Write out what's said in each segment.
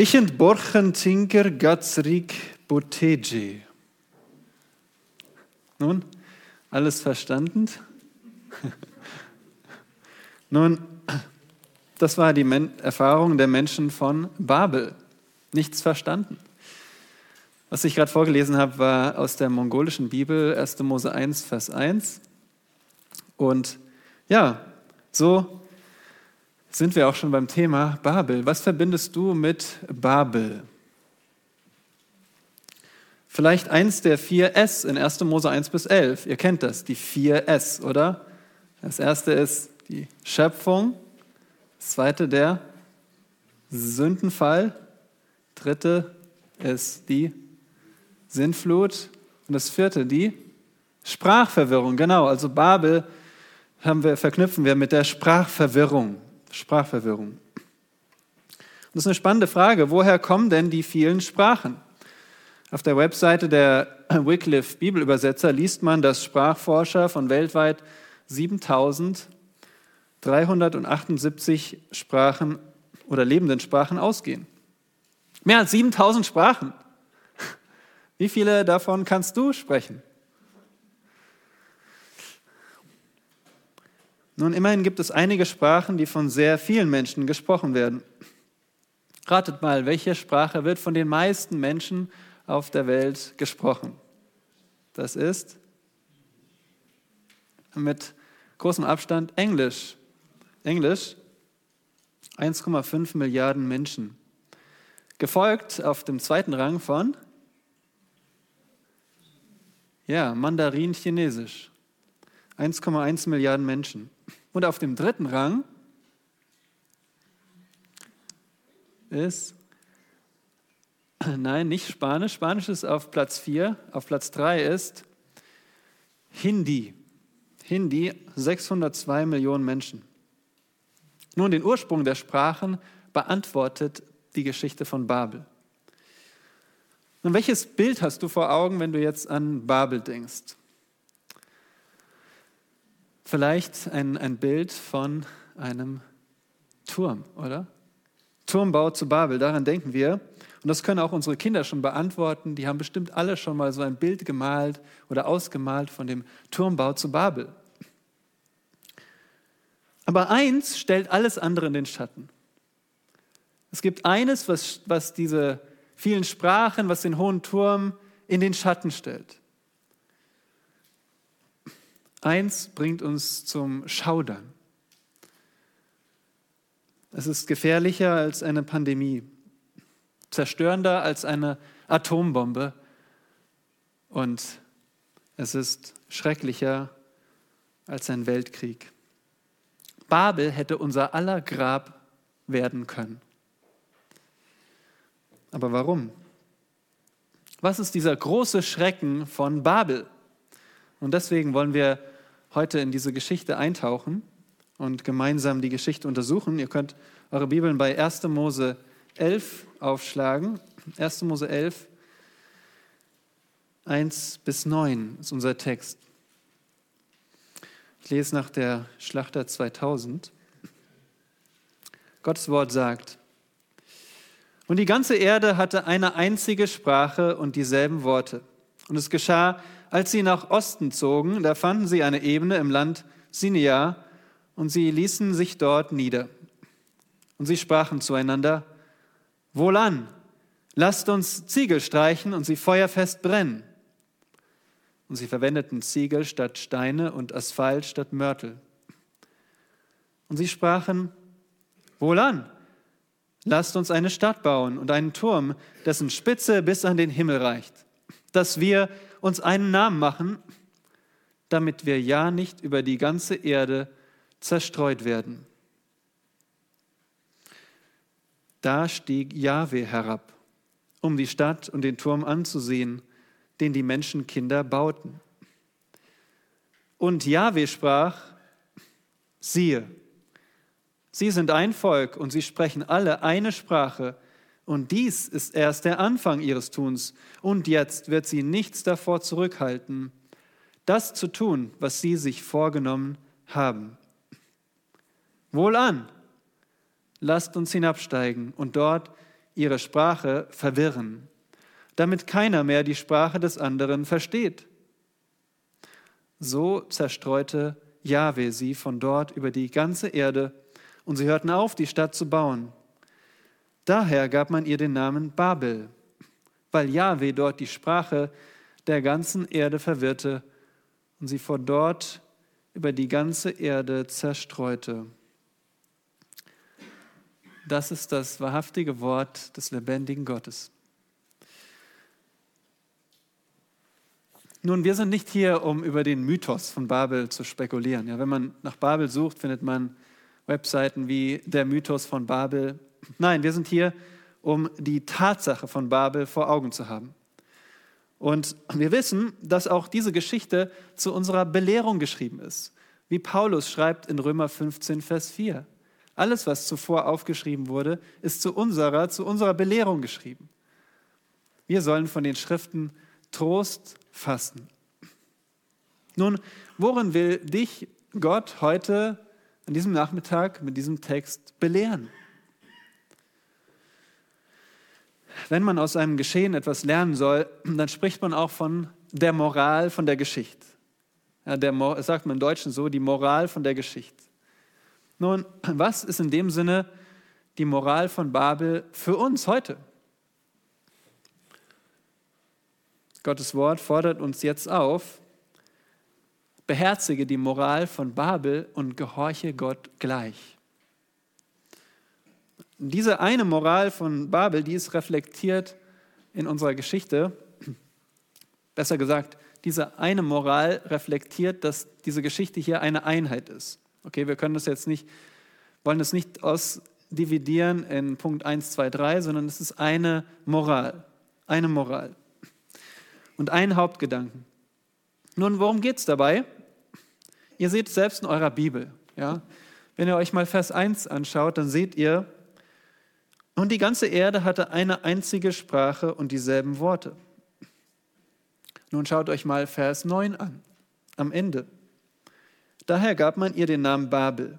Ich entborchen tinker gatzrik boteje. Nun, alles verstanden? Nun, das war die Erfahrung der Menschen von Babel. Nichts verstanden. Was ich gerade vorgelesen habe, war aus der mongolischen Bibel 1. Mose 1, Vers 1. Und ja, so sind wir auch schon beim Thema Babel. Was verbindest du mit Babel? Vielleicht eins der vier S in 1. Mose 1 bis 11. Ihr kennt das, die vier S, oder? Das erste ist die Schöpfung, das zweite der Sündenfall, dritte ist die Sintflut und das vierte die Sprachverwirrung. Genau, also Babel haben wir, verknüpfen wir mit der Sprachverwirrung. Sprachverwirrung. das ist eine spannende Frage. Woher kommen denn die vielen Sprachen? Auf der Webseite der Wycliffe Bibelübersetzer liest man, dass Sprachforscher von weltweit 7378 Sprachen oder lebenden Sprachen ausgehen. Mehr als 7000 Sprachen. Wie viele davon kannst du sprechen? Nun, immerhin gibt es einige Sprachen, die von sehr vielen Menschen gesprochen werden. Ratet mal, welche Sprache wird von den meisten Menschen auf der Welt gesprochen? Das ist mit großem Abstand Englisch. Englisch, 1,5 Milliarden Menschen. Gefolgt auf dem zweiten Rang von, ja, Mandarin-Chinesisch, 1,1 Milliarden Menschen. Und auf dem dritten Rang ist, nein, nicht Spanisch. Spanisch ist auf Platz 4. Auf Platz 3 ist Hindi. Hindi, 602 Millionen Menschen. Nun, den Ursprung der Sprachen beantwortet die Geschichte von Babel. Nun, welches Bild hast du vor Augen, wenn du jetzt an Babel denkst? Vielleicht ein, ein Bild von einem Turm, oder? Turmbau zu Babel, daran denken wir. Und das können auch unsere Kinder schon beantworten. Die haben bestimmt alle schon mal so ein Bild gemalt oder ausgemalt von dem Turmbau zu Babel. Aber eins stellt alles andere in den Schatten. Es gibt eines, was, was diese vielen Sprachen, was den hohen Turm in den Schatten stellt. Eins bringt uns zum Schaudern. Es ist gefährlicher als eine Pandemie, zerstörender als eine Atombombe und es ist schrecklicher als ein Weltkrieg. Babel hätte unser aller Grab werden können. Aber warum? Was ist dieser große Schrecken von Babel? Und deswegen wollen wir heute in diese Geschichte eintauchen und gemeinsam die Geschichte untersuchen. Ihr könnt eure Bibeln bei 1. Mose 11 aufschlagen. 1. Mose 11, 1 bis 9 ist unser Text. Ich lese nach der Schlachter 2000. Gottes Wort sagt, und die ganze Erde hatte eine einzige Sprache und dieselben Worte. Und es geschah, als sie nach Osten zogen, da fanden sie eine Ebene im Land Sinea und sie ließen sich dort nieder. Und sie sprachen zueinander, Wohlan, lasst uns Ziegel streichen und sie feuerfest brennen. Und sie verwendeten Ziegel statt Steine und Asphalt statt Mörtel. Und sie sprachen, Wohlan, lasst uns eine Stadt bauen und einen Turm, dessen Spitze bis an den Himmel reicht, dass wir uns einen Namen machen, damit wir ja nicht über die ganze Erde zerstreut werden. Da stieg Jahwe herab, um die Stadt und den Turm anzusehen, den die Menschenkinder bauten. Und Jahwe sprach, siehe, sie sind ein Volk und sie sprechen alle eine Sprache, und dies ist erst der Anfang ihres Tuns. Und jetzt wird sie nichts davor zurückhalten, das zu tun, was sie sich vorgenommen haben. Wohlan, lasst uns hinabsteigen und dort ihre Sprache verwirren, damit keiner mehr die Sprache des anderen versteht. So zerstreute Jahwe sie von dort über die ganze Erde, und sie hörten auf, die Stadt zu bauen. Daher gab man ihr den Namen Babel, weil Jahwe dort die Sprache der ganzen Erde verwirrte und sie von dort über die ganze Erde zerstreute. Das ist das wahrhaftige Wort des lebendigen Gottes. Nun, wir sind nicht hier, um über den Mythos von Babel zu spekulieren. Ja, wenn man nach Babel sucht, findet man Webseiten wie der Mythos von Babel. Nein, wir sind hier, um die Tatsache von Babel vor Augen zu haben. Und wir wissen, dass auch diese Geschichte zu unserer Belehrung geschrieben ist. Wie Paulus schreibt in Römer 15, Vers 4. Alles, was zuvor aufgeschrieben wurde, ist zu unserer, zu unserer Belehrung geschrieben. Wir sollen von den Schriften Trost fassen. Nun, worin will dich Gott heute an diesem Nachmittag mit diesem Text belehren? Wenn man aus einem Geschehen etwas lernen soll, dann spricht man auch von der Moral von der Geschichte. Ja, der, sagt man im Deutschen so, die Moral von der Geschichte. Nun, was ist in dem Sinne die Moral von Babel für uns heute? Gottes Wort fordert uns jetzt auf, beherzige die Moral von Babel und gehorche Gott gleich. Diese eine Moral von Babel, die ist reflektiert in unserer Geschichte. Besser gesagt, diese eine Moral reflektiert, dass diese Geschichte hier eine Einheit ist. Okay, wir können das jetzt nicht, wollen das nicht ausdividieren in Punkt 1, 2, 3, sondern es ist eine Moral. Eine Moral. Und ein Hauptgedanken. Nun, worum geht es dabei? Ihr seht es selbst in eurer Bibel. Ja? Wenn ihr euch mal Vers 1 anschaut, dann seht ihr, und die ganze Erde hatte eine einzige Sprache und dieselben Worte. Nun schaut euch mal Vers 9 an, am Ende. Daher gab man ihr den Namen Babel,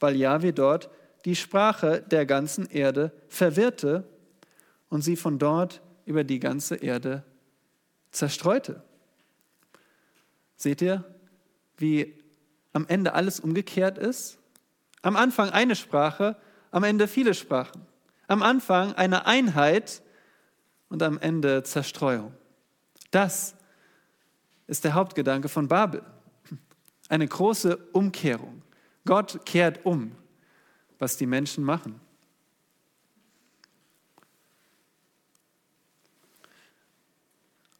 weil Jahwe dort die Sprache der ganzen Erde verwirrte und sie von dort über die ganze Erde zerstreute. Seht ihr, wie am Ende alles umgekehrt ist? Am Anfang eine Sprache, am Ende viele Sprachen. Am Anfang eine Einheit und am Ende Zerstreuung. Das ist der Hauptgedanke von Babel. Eine große Umkehrung. Gott kehrt um, was die Menschen machen.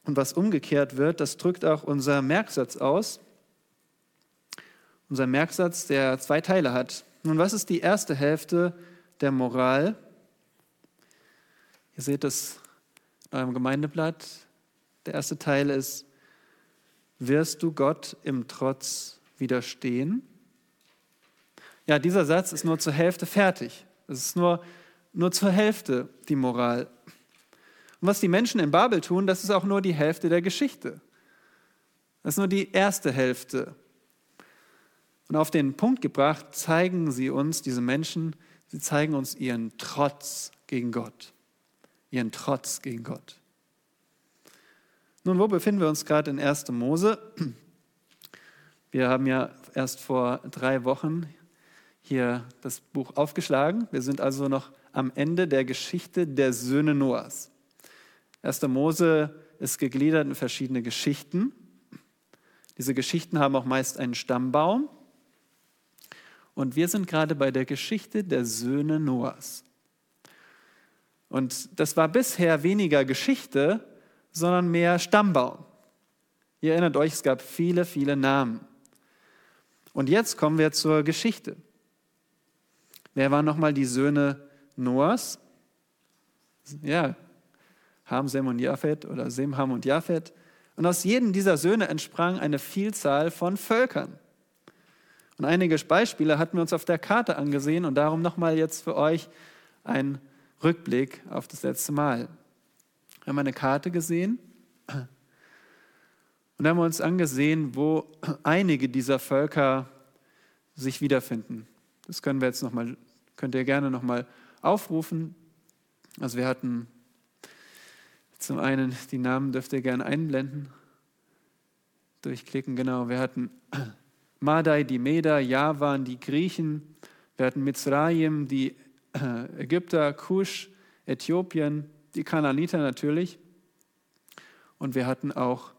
Und was umgekehrt wird, das drückt auch unser Merksatz aus. Unser Merksatz, der zwei Teile hat. Nun, was ist die erste Hälfte der Moral? Ihr seht es in eurem Gemeindeblatt. Der erste Teil ist, wirst du Gott im Trotz widerstehen? Ja, dieser Satz ist nur zur Hälfte fertig. Es ist nur, nur zur Hälfte die Moral. Und was die Menschen in Babel tun, das ist auch nur die Hälfte der Geschichte. Das ist nur die erste Hälfte. Und auf den Punkt gebracht zeigen sie uns, diese Menschen, sie zeigen uns ihren Trotz gegen Gott ihren Trotz gegen Gott. Nun, wo befinden wir uns gerade in 1. Mose? Wir haben ja erst vor drei Wochen hier das Buch aufgeschlagen. Wir sind also noch am Ende der Geschichte der Söhne Noahs. 1. Mose ist gegliedert in verschiedene Geschichten. Diese Geschichten haben auch meist einen Stammbaum. Und wir sind gerade bei der Geschichte der Söhne Noahs. Und das war bisher weniger Geschichte, sondern mehr Stammbaum. Ihr erinnert euch, es gab viele, viele Namen. Und jetzt kommen wir zur Geschichte. Wer waren nochmal die Söhne Noahs? Ja, Ham, Sem und Japhet oder Sem, Ham und Japhet. Und aus jedem dieser Söhne entsprang eine Vielzahl von Völkern. Und einige Beispiele hatten wir uns auf der Karte angesehen und darum nochmal jetzt für euch ein Rückblick auf das letzte Mal. Wir haben eine Karte gesehen und haben uns angesehen, wo einige dieser Völker sich wiederfinden. Das können wir jetzt noch mal, könnt ihr gerne nochmal aufrufen. Also wir hatten zum einen, die Namen dürft ihr gerne einblenden, durchklicken, genau. Wir hatten Madai, die Meder, Javan, die Griechen, wir hatten Mitzrayim, die Ägypter, Kusch, Äthiopien, die Kananiter natürlich. Und wir hatten auch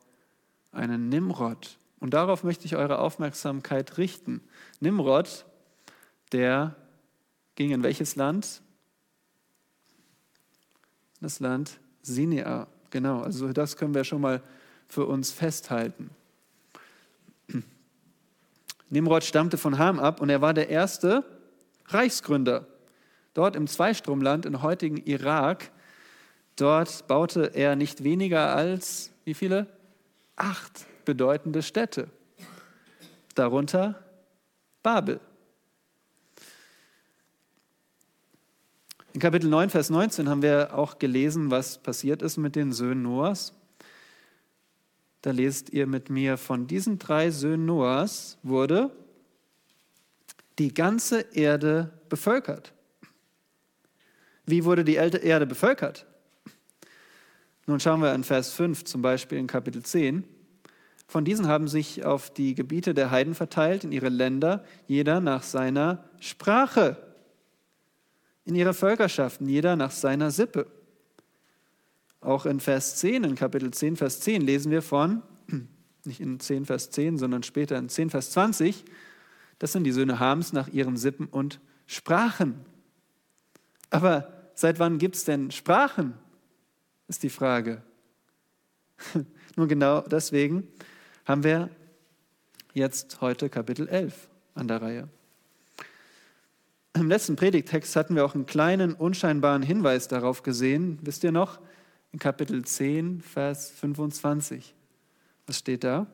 einen Nimrod. Und darauf möchte ich eure Aufmerksamkeit richten. Nimrod, der ging in welches Land? Das Land Sinea. Genau, also das können wir schon mal für uns festhalten. Nimrod stammte von Ham ab und er war der erste Reichsgründer. Dort im Zweistromland im heutigen Irak, dort baute er nicht weniger als, wie viele? Acht bedeutende Städte. Darunter Babel. In Kapitel 9, Vers 19 haben wir auch gelesen, was passiert ist mit den Söhnen Noahs. Da lest ihr mit mir, von diesen drei Söhnen Noahs wurde die ganze Erde bevölkert. Wie wurde die Erde bevölkert? Nun schauen wir in Vers 5 zum Beispiel in Kapitel 10. Von diesen haben sich auf die Gebiete der Heiden verteilt, in ihre Länder, jeder nach seiner Sprache, in ihre Völkerschaften, jeder nach seiner Sippe. Auch in Vers 10, in Kapitel 10, Vers 10 lesen wir von, nicht in 10, Vers 10, sondern später in 10, Vers 20, das sind die Söhne Hams nach ihren Sippen und Sprachen. Aber seit wann gibt es denn Sprachen? Ist die Frage. Nun genau deswegen haben wir jetzt heute Kapitel 11 an der Reihe. Im letzten Predigtext hatten wir auch einen kleinen, unscheinbaren Hinweis darauf gesehen. Wisst ihr noch? In Kapitel 10, Vers 25. Was steht da?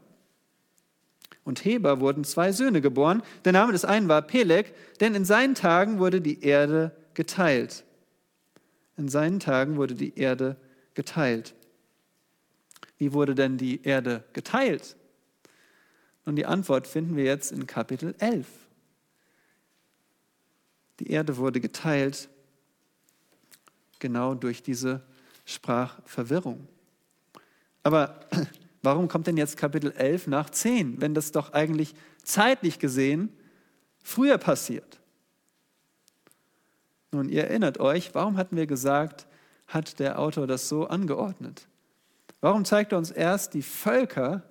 und Heber wurden zwei Söhne geboren. Der Name des einen war Peleg, denn in seinen Tagen wurde die Erde geteilt. In seinen Tagen wurde die Erde geteilt. Wie wurde denn die Erde geteilt? Und die Antwort finden wir jetzt in Kapitel 11. Die Erde wurde geteilt genau durch diese Sprachverwirrung. Aber Warum kommt denn jetzt Kapitel 11 nach 10, wenn das doch eigentlich zeitlich gesehen früher passiert? Nun, ihr erinnert euch, warum hatten wir gesagt, hat der Autor das so angeordnet? Warum zeigt er uns erst die Völker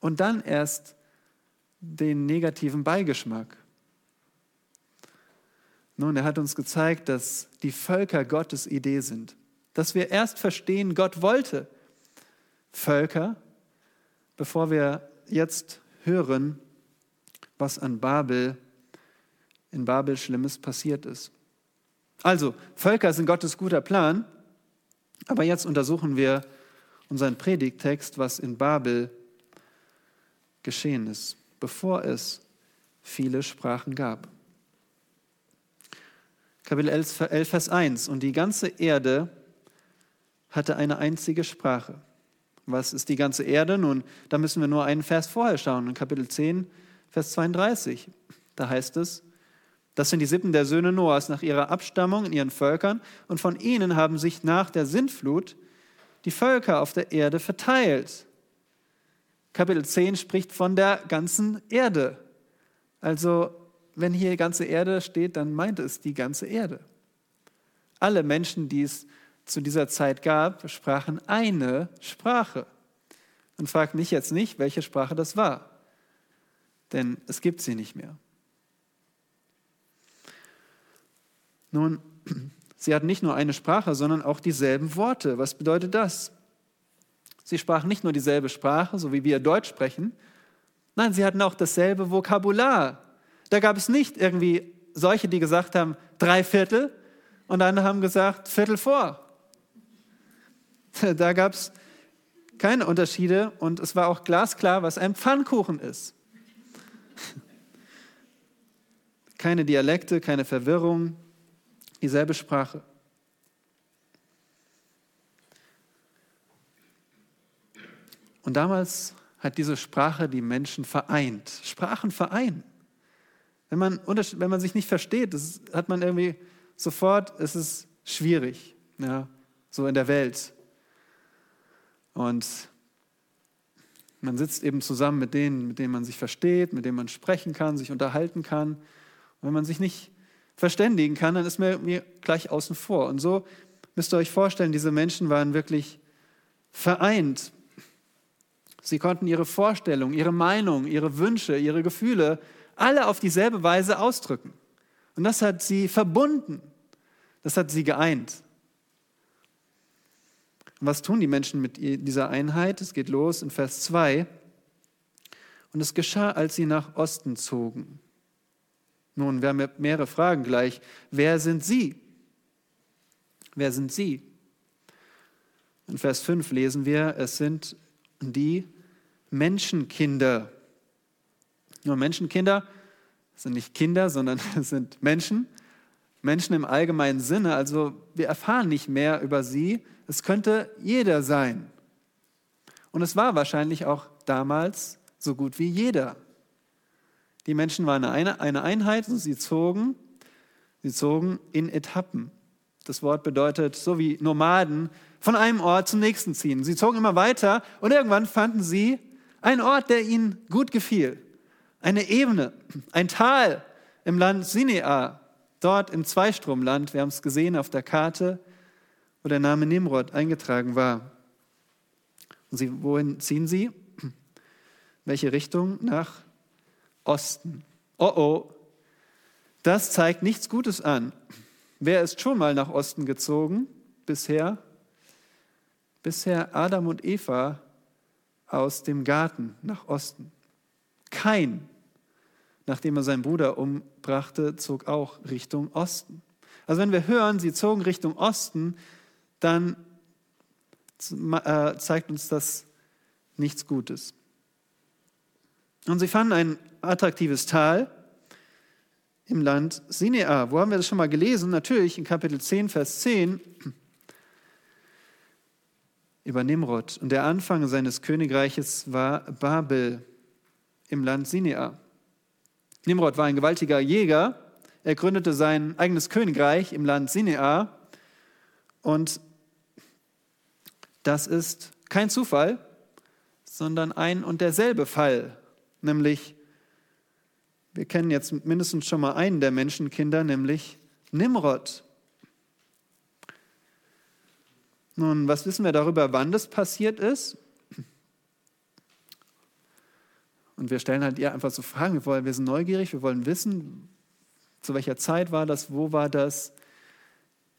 und dann erst den negativen Beigeschmack? Nun, er hat uns gezeigt, dass die Völker Gottes Idee sind. Dass wir erst verstehen, Gott wollte Völker bevor wir jetzt hören, was an Babel, in Babel Schlimmes passiert ist. Also, Völker sind Gottes guter Plan, aber jetzt untersuchen wir unseren Predigtext, was in Babel geschehen ist, bevor es viele Sprachen gab. Kapitel 11, Vers 1. Und die ganze Erde hatte eine einzige Sprache. Was ist die ganze Erde? Nun, da müssen wir nur einen Vers vorher schauen, in Kapitel 10, Vers 32. Da heißt es, das sind die Sippen der Söhne Noahs nach ihrer Abstammung in ihren Völkern, und von ihnen haben sich nach der Sintflut die Völker auf der Erde verteilt. Kapitel 10 spricht von der ganzen Erde. Also, wenn hier ganze Erde steht, dann meint es die ganze Erde. Alle Menschen, die es zu dieser Zeit gab, sprachen eine Sprache. Und fragt mich jetzt nicht, welche Sprache das war, denn es gibt sie nicht mehr. Nun, sie hatten nicht nur eine Sprache, sondern auch dieselben Worte. Was bedeutet das? Sie sprachen nicht nur dieselbe Sprache, so wie wir Deutsch sprechen, nein, sie hatten auch dasselbe Vokabular. Da gab es nicht irgendwie solche, die gesagt haben, drei Viertel und andere haben gesagt, Viertel vor. Da gab es keine Unterschiede und es war auch glasklar, was ein Pfannkuchen ist. Keine Dialekte, keine Verwirrung, dieselbe Sprache. Und damals hat diese Sprache die Menschen vereint. Sprachen vereinen. Wenn man, wenn man sich nicht versteht, das hat man irgendwie sofort, es ist schwierig. ja, so in der Welt. Und man sitzt eben zusammen mit denen, mit denen man sich versteht, mit denen man sprechen kann, sich unterhalten kann. Und wenn man sich nicht verständigen kann, dann ist man mir gleich außen vor. Und so müsst ihr euch vorstellen, diese Menschen waren wirklich vereint. Sie konnten ihre Vorstellungen, ihre Meinung, ihre Wünsche, ihre Gefühle alle auf dieselbe Weise ausdrücken. Und das hat sie verbunden. Das hat sie geeint. Und was tun die Menschen mit dieser Einheit? Es geht los in Vers 2. Und es geschah, als sie nach Osten zogen. Nun, wir haben mehrere Fragen gleich. Wer sind sie? Wer sind sie? In Vers 5 lesen wir, es sind die Menschenkinder. Nur Menschenkinder sind nicht Kinder, sondern es sind Menschen. Menschen im allgemeinen Sinne. Also wir erfahren nicht mehr über sie. Es könnte jeder sein. Und es war wahrscheinlich auch damals so gut wie jeder. Die Menschen waren eine, Einheit und sie zogen, sie zogen in Etappen. Das Wort bedeutet, so wie Nomaden von einem Ort zum nächsten ziehen. Sie zogen immer weiter und irgendwann fanden sie einen Ort, der ihnen gut gefiel. Eine Ebene, ein Tal im Land Sinea, dort im Zweistromland, wir haben es gesehen auf der Karte, wo der Name Nimrod eingetragen war. Und sie, wohin ziehen sie? Welche Richtung? Nach Osten. Oh oh, das zeigt nichts Gutes an. Wer ist schon mal nach Osten gezogen bisher? Bisher Adam und Eva aus dem Garten nach Osten. Kein, nachdem er seinen Bruder umbrachte, zog auch Richtung Osten. Also wenn wir hören, sie zogen Richtung Osten, dann äh, zeigt uns das nichts Gutes. Und sie fanden ein attraktives Tal im Land Sinea. Wo haben wir das schon mal gelesen? Natürlich in Kapitel 10, Vers 10 über Nimrod. Und der Anfang seines Königreiches war Babel im Land Sinea. Nimrod war ein gewaltiger Jäger. Er gründete sein eigenes Königreich im Land Sinea. Und das ist kein Zufall, sondern ein und derselbe Fall. Nämlich, wir kennen jetzt mindestens schon mal einen der Menschenkinder, nämlich Nimrod. Nun, was wissen wir darüber, wann das passiert ist? Und wir stellen halt ihr einfach so Fragen. Wir, wollen, wir sind neugierig, wir wollen wissen, zu welcher Zeit war das, wo war das,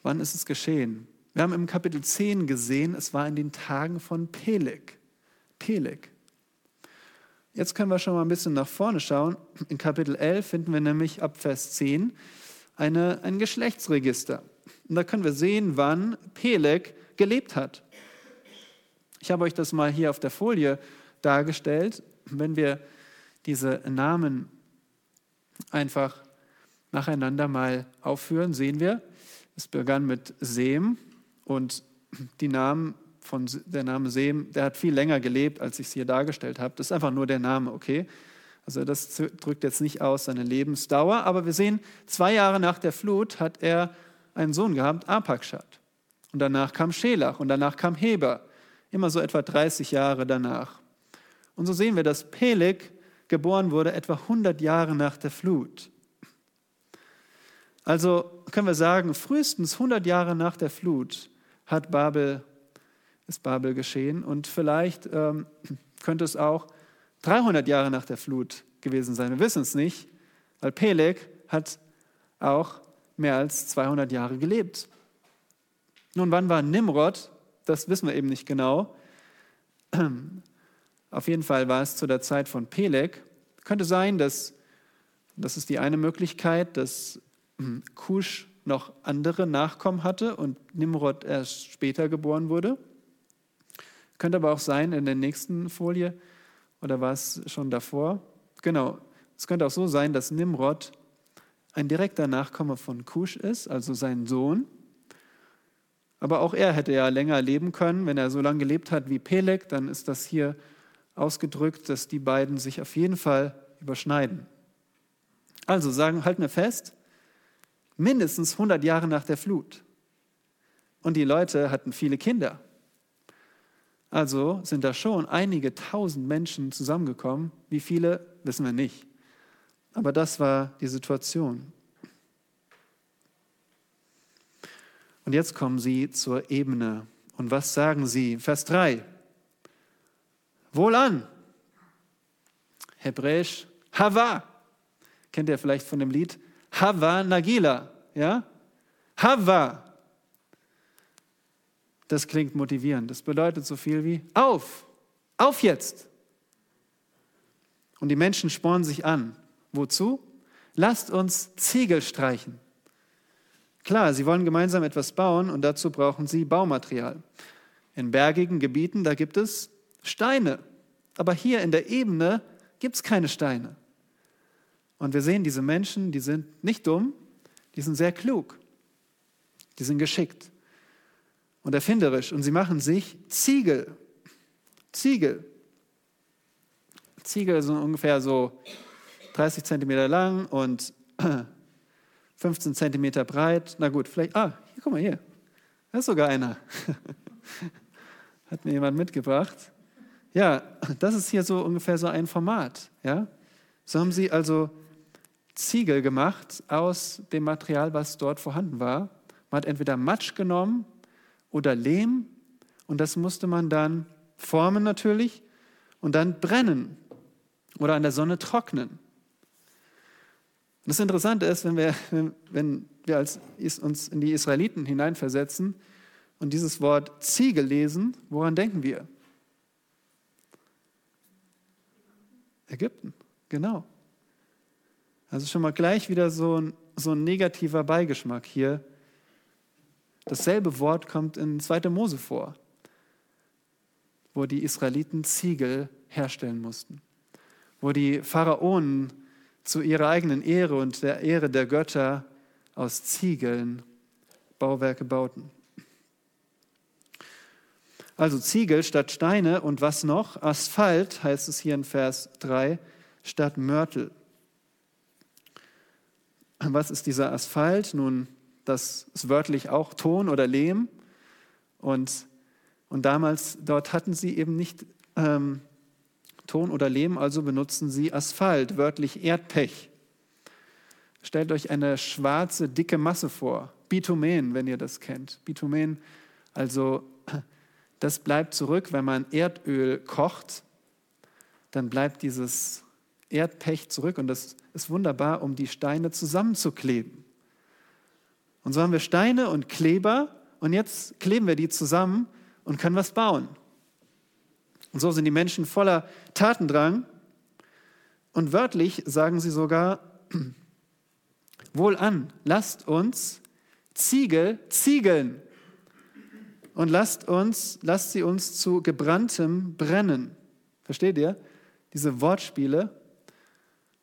wann ist es geschehen. Wir haben im Kapitel 10 gesehen, es war in den Tagen von Peleg. Peleg. Jetzt können wir schon mal ein bisschen nach vorne schauen. In Kapitel 11 finden wir nämlich ab Vers 10 eine, ein Geschlechtsregister. Und da können wir sehen, wann Peleg gelebt hat. Ich habe euch das mal hier auf der Folie dargestellt. Wenn wir diese Namen einfach nacheinander mal aufführen, sehen wir, es begann mit Sem und die Namen von, der Name Sem, der hat viel länger gelebt, als ich es hier dargestellt habe. Das ist einfach nur der Name, okay? Also das drückt jetzt nicht aus seine Lebensdauer, aber wir sehen, zwei Jahre nach der Flut hat er einen Sohn gehabt, Apakshad. Und danach kam Schelach und danach kam Heber, immer so etwa 30 Jahre danach. Und so sehen wir, dass Peleg geboren wurde etwa 100 Jahre nach der Flut. Also können wir sagen, frühestens 100 Jahre nach der Flut hat Babel, ist Babel geschehen und vielleicht ähm, könnte es auch 300 Jahre nach der Flut gewesen sein. Wir wissen es nicht, weil Peleg hat auch mehr als 200 Jahre gelebt. Nun, wann war Nimrod? Das wissen wir eben nicht genau. Auf jeden Fall war es zu der Zeit von Peleg. Könnte sein, dass, das ist die eine Möglichkeit, dass hm, Kusch noch andere Nachkommen hatte und Nimrod erst später geboren wurde. Könnte aber auch sein in der nächsten Folie, oder war es schon davor? Genau, es könnte auch so sein, dass Nimrod ein direkter Nachkomme von Kusch ist, also sein Sohn. Aber auch er hätte ja länger leben können. Wenn er so lange gelebt hat wie Peleg, dann ist das hier ausgedrückt, dass die beiden sich auf jeden Fall überschneiden. Also sagen, halten wir fest, mindestens 100 Jahre nach der Flut. und die Leute hatten viele Kinder. Also sind da schon einige tausend Menschen zusammengekommen. Wie viele, wissen wir nicht. Aber das war die Situation. Und jetzt kommen sie zur Ebene. Und was sagen sie? Vers 3. Wohlan. Hebräisch Hava. Kennt ihr vielleicht von dem Lied? Hava Nagila. Ja? Hava. Das klingt motivierend. Das bedeutet so viel wie auf, auf jetzt. Und die Menschen spornen sich an. Wozu? Lasst uns Ziegel streichen. Klar, sie wollen gemeinsam etwas bauen und dazu brauchen sie Baumaterial. In bergigen Gebieten, da gibt es Steine. Aber hier in der Ebene gibt es keine Steine. Und wir sehen, diese Menschen, die sind nicht dumm, die sind sehr klug, die sind geschickt und erfinderisch und sie machen sich Ziegel. Ziegel. Ziegel sind ungefähr so 30 Zentimeter lang und 15 Zentimeter breit. Na gut, vielleicht, ah, hier, guck mal hier. Da ist sogar einer. Hat mir jemand mitgebracht. Ja, das ist hier so ungefähr so ein Format. Ja? So haben sie also Ziegel gemacht aus dem Material, was dort vorhanden war. Man hat entweder Matsch genommen oder Lehm und das musste man dann formen natürlich und dann brennen oder an der Sonne trocknen. Und das Interessante ist, wenn wir, wenn wir als, uns in die Israeliten hineinversetzen und dieses Wort Ziegel lesen, woran denken wir? Ägypten, genau. Also schon mal gleich wieder so ein, so ein negativer Beigeschmack hier Dasselbe Wort kommt in 2. Mose vor, wo die Israeliten Ziegel herstellen mussten, wo die Pharaonen zu ihrer eigenen Ehre und der Ehre der Götter aus Ziegeln Bauwerke bauten. Also Ziegel statt Steine und was noch? Asphalt heißt es hier in Vers 3 statt Mörtel. Was ist dieser Asphalt? Nun, das ist wörtlich auch Ton oder Lehm. Und, und damals, dort hatten sie eben nicht ähm, Ton oder Lehm, also benutzen sie Asphalt, wörtlich Erdpech. Stellt euch eine schwarze, dicke Masse vor. Bitumen, wenn ihr das kennt. Bitumen, also das bleibt zurück, wenn man Erdöl kocht, dann bleibt dieses Erdpech zurück und das ist wunderbar, um die Steine zusammenzukleben. Und so haben wir Steine und Kleber und jetzt kleben wir die zusammen und können was bauen. Und so sind die Menschen voller Tatendrang. Und wörtlich sagen sie sogar, wohlan, lasst uns Ziegel ziegeln und lasst uns, lasst sie uns zu gebranntem brennen. Versteht ihr? Diese Wortspiele.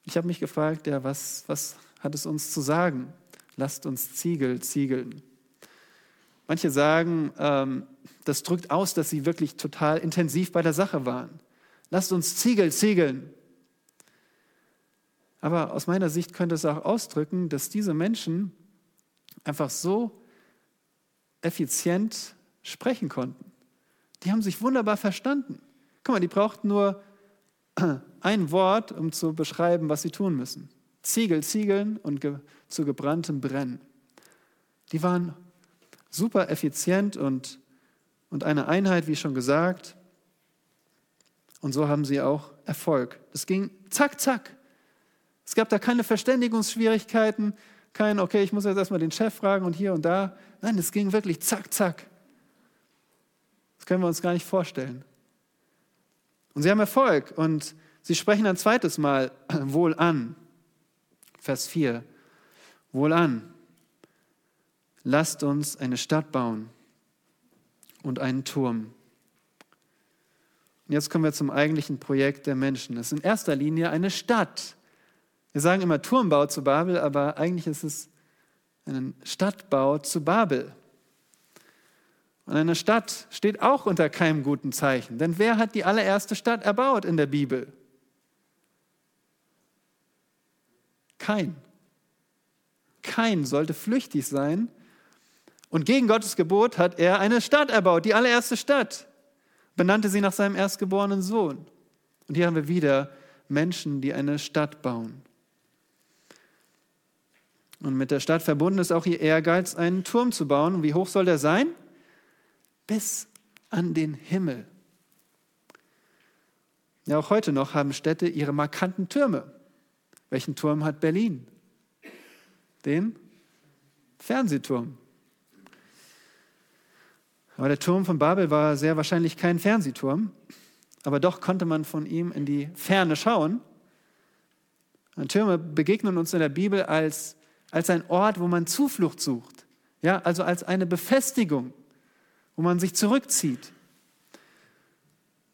Ich habe mich gefragt, ja, was, was hat es uns zu sagen? Lasst uns Ziegel ziegeln. Manche sagen, ähm, das drückt aus, dass sie wirklich total intensiv bei der Sache waren. Lasst uns Ziegel ziegeln. Aber aus meiner Sicht könnte es auch ausdrücken, dass diese Menschen einfach so effizient sprechen konnten. Die haben sich wunderbar verstanden. Guck mal, die brauchten nur ein Wort, um zu beschreiben, was sie tun müssen. Ziegel ziegeln und zu gebranntem brennen. Die waren super effizient und, und eine Einheit, wie schon gesagt. Und so haben sie auch Erfolg. Das ging zack, zack. Es gab da keine Verständigungsschwierigkeiten, kein, okay, ich muss jetzt erstmal den Chef fragen und hier und da. Nein, es ging wirklich zack, zack. Das können wir uns gar nicht vorstellen. Und sie haben Erfolg und sie sprechen ein zweites Mal wohl an. Vers 4. Wohlan, lasst uns eine Stadt bauen und einen Turm. Und jetzt kommen wir zum eigentlichen Projekt der Menschen. Es ist in erster Linie eine Stadt. Wir sagen immer Turmbau zu Babel, aber eigentlich ist es ein Stadtbau zu Babel. Und eine Stadt steht auch unter keinem guten Zeichen. Denn wer hat die allererste Stadt erbaut in der Bibel? Kein. Kein sollte flüchtig sein Und gegen Gottes Gebot hat er eine Stadt erbaut, die allererste Stadt, benannte sie nach seinem erstgeborenen Sohn. Und hier haben wir wieder Menschen, die eine Stadt bauen. Und mit der Stadt verbunden ist auch ihr Ehrgeiz, einen Turm zu bauen. Und wie hoch soll der sein? Bis an den Himmel. Ja, auch heute noch haben Städte ihre markanten Türme. Welchen Turm hat Berlin? Den Fernsehturm. Aber der Turm von Babel war sehr wahrscheinlich kein Fernsehturm, aber doch konnte man von ihm in die Ferne schauen. Und Türme begegnen uns in der Bibel als, als ein Ort, wo man Zuflucht sucht, ja, also als eine Befestigung, wo man sich zurückzieht.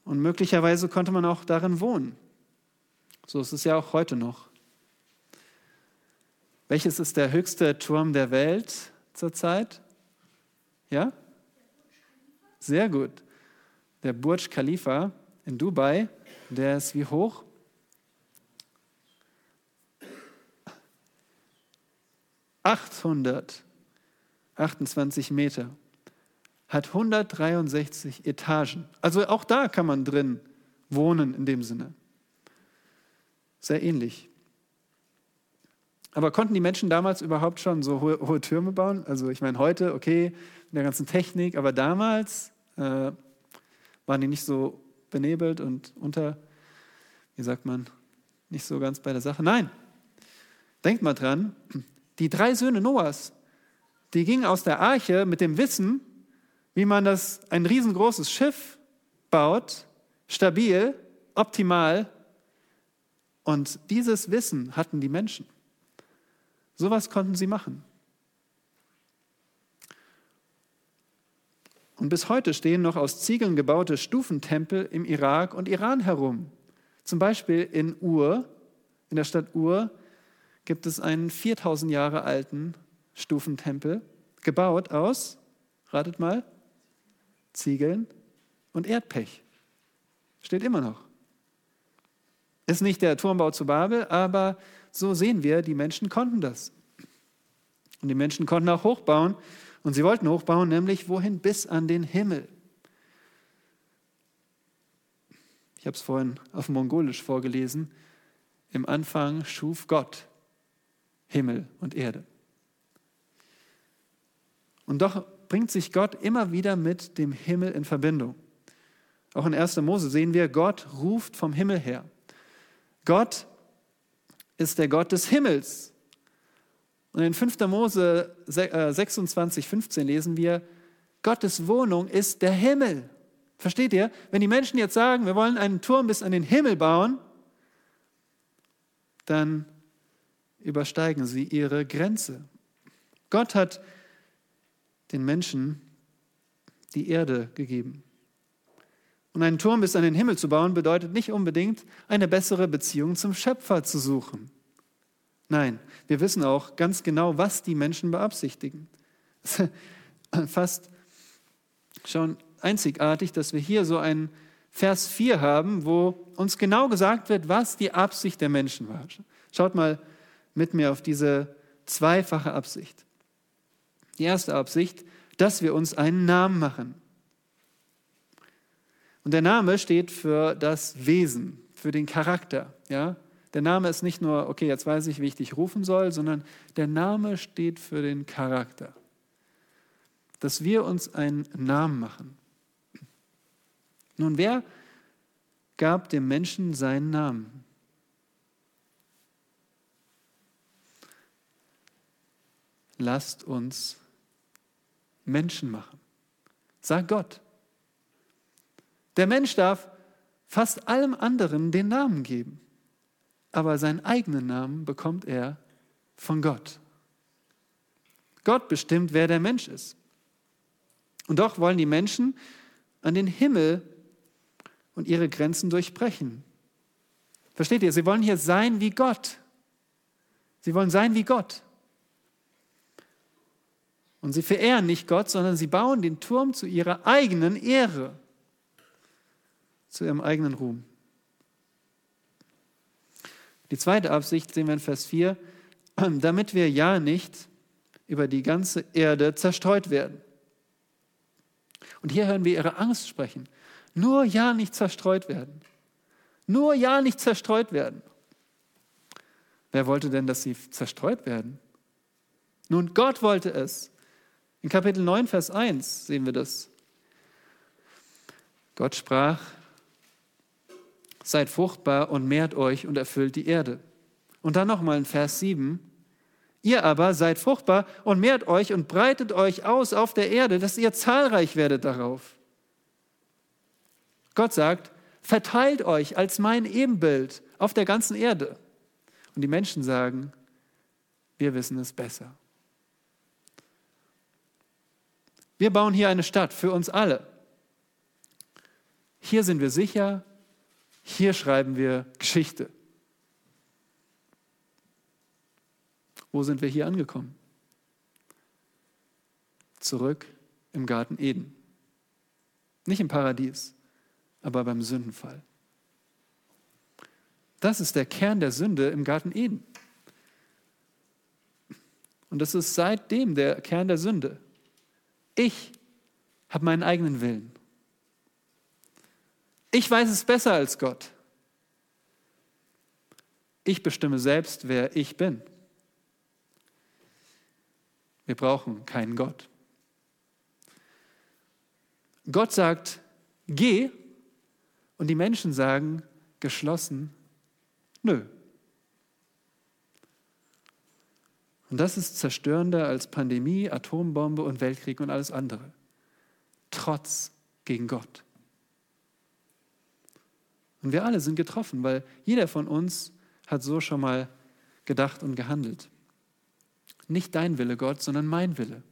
Und möglicherweise konnte man auch darin wohnen. So ist es ja auch heute noch. Welches ist der höchste Turm der Welt zurzeit? Ja? Sehr gut. Der Burj Khalifa in Dubai, der ist wie hoch? Achthundertachtundzwanzig Meter hat 163 Etagen. Also auch da kann man drin wohnen in dem Sinne. Sehr ähnlich. Aber konnten die Menschen damals überhaupt schon so hohe, hohe Türme bauen? Also ich meine, heute, okay, in der ganzen Technik, aber damals äh, waren die nicht so benebelt und unter, wie sagt man, nicht so ganz bei der Sache. Nein, denkt mal dran, die drei Söhne Noahs, die gingen aus der Arche mit dem Wissen, wie man das, ein riesengroßes Schiff baut, stabil, optimal. Und dieses Wissen hatten die Menschen. Sowas konnten sie machen. Und bis heute stehen noch aus Ziegeln gebaute Stufentempel im Irak und Iran herum. Zum Beispiel in Ur, in der Stadt Ur, gibt es einen 4000 Jahre alten Stufentempel, gebaut aus, ratet mal, Ziegeln und Erdpech. Steht immer noch. Ist nicht der Turmbau zu Babel, aber so sehen wir, die Menschen konnten das. Und die Menschen konnten auch hochbauen. Und sie wollten hochbauen, nämlich wohin? Bis an den Himmel. Ich habe es vorhin auf Mongolisch vorgelesen. Im Anfang schuf Gott Himmel und Erde. Und doch bringt sich Gott immer wieder mit dem Himmel in Verbindung. Auch in 1. Mose sehen wir, Gott ruft vom Himmel her. Gott ist der Gott des Himmels. Und in 5. Mose 26, 15 äh, lesen wir, Gottes Wohnung ist der Himmel. Versteht ihr? Wenn die Menschen jetzt sagen, wir wollen einen Turm bis an den Himmel bauen, dann übersteigen sie ihre Grenze. Gott hat den Menschen die Erde gegeben. Und einen Turm bis an den Himmel zu bauen, bedeutet nicht unbedingt, eine bessere Beziehung zum Schöpfer zu suchen. Nein, wir wissen auch ganz genau, was die Menschen beabsichtigen. Fast schon einzigartig, dass wir hier so einen Vers 4 haben, wo uns genau gesagt wird, was die Absicht der Menschen war. Schaut mal mit mir auf diese zweifache Absicht. Die erste Absicht, dass wir uns einen Namen machen. Und der Name steht für das Wesen, für den Charakter. Ja? Der Name ist nicht nur, okay, jetzt weiß ich, wie ich dich rufen soll, sondern der Name steht für den Charakter. Dass wir uns einen Namen machen. Nun, wer gab dem Menschen seinen Namen? Lasst uns Menschen machen. Sag Gott. Der Mensch darf fast allem anderen den Namen geben, aber seinen eigenen Namen bekommt er von Gott. Gott bestimmt, wer der Mensch ist. Und doch wollen die Menschen an den Himmel und ihre Grenzen durchbrechen. Versteht ihr? Sie wollen hier sein wie Gott. Sie wollen sein wie Gott. Und sie verehren nicht Gott, sondern sie bauen den Turm zu ihrer eigenen Ehre, zu ihrem eigenen Ruhm. Die zweite Absicht sehen wir in Vers 4, damit wir ja nicht über die ganze Erde zerstreut werden. Und hier hören wir ihre Angst sprechen. Nur ja nicht zerstreut werden. Nur ja nicht zerstreut werden. Wer wollte denn, dass sie zerstreut werden? Nun, Gott wollte es. In Kapitel 9, Vers 1 sehen wir das. Gott sprach, seid fruchtbar und mehrt euch und erfüllt die Erde. Und dann nochmal in Vers 7, ihr aber seid fruchtbar und mehrt euch und breitet euch aus auf der Erde, dass ihr zahlreich werdet darauf. Gott sagt, verteilt euch als mein Ebenbild auf der ganzen Erde. Und die Menschen sagen, wir wissen es besser. Wir bauen hier eine Stadt für uns alle. Hier sind wir sicher, hier schreiben wir Geschichte. Wo sind wir hier angekommen? Zurück im Garten Eden. Nicht im Paradies, aber beim Sündenfall. Das ist der Kern der Sünde im Garten Eden. Und das ist seitdem der Kern der Sünde. Ich habe meinen eigenen Willen. Ich weiß es besser als Gott. Ich bestimme selbst, wer ich bin. Wir brauchen keinen Gott. Gott sagt, geh, und die Menschen sagen geschlossen, nö. Und das ist zerstörender als Pandemie, Atombombe und Weltkrieg und alles andere. Trotz gegen Gott. Und wir alle sind getroffen, weil jeder von uns hat so schon mal gedacht und gehandelt. Nicht dein Wille, Gott, sondern mein Wille.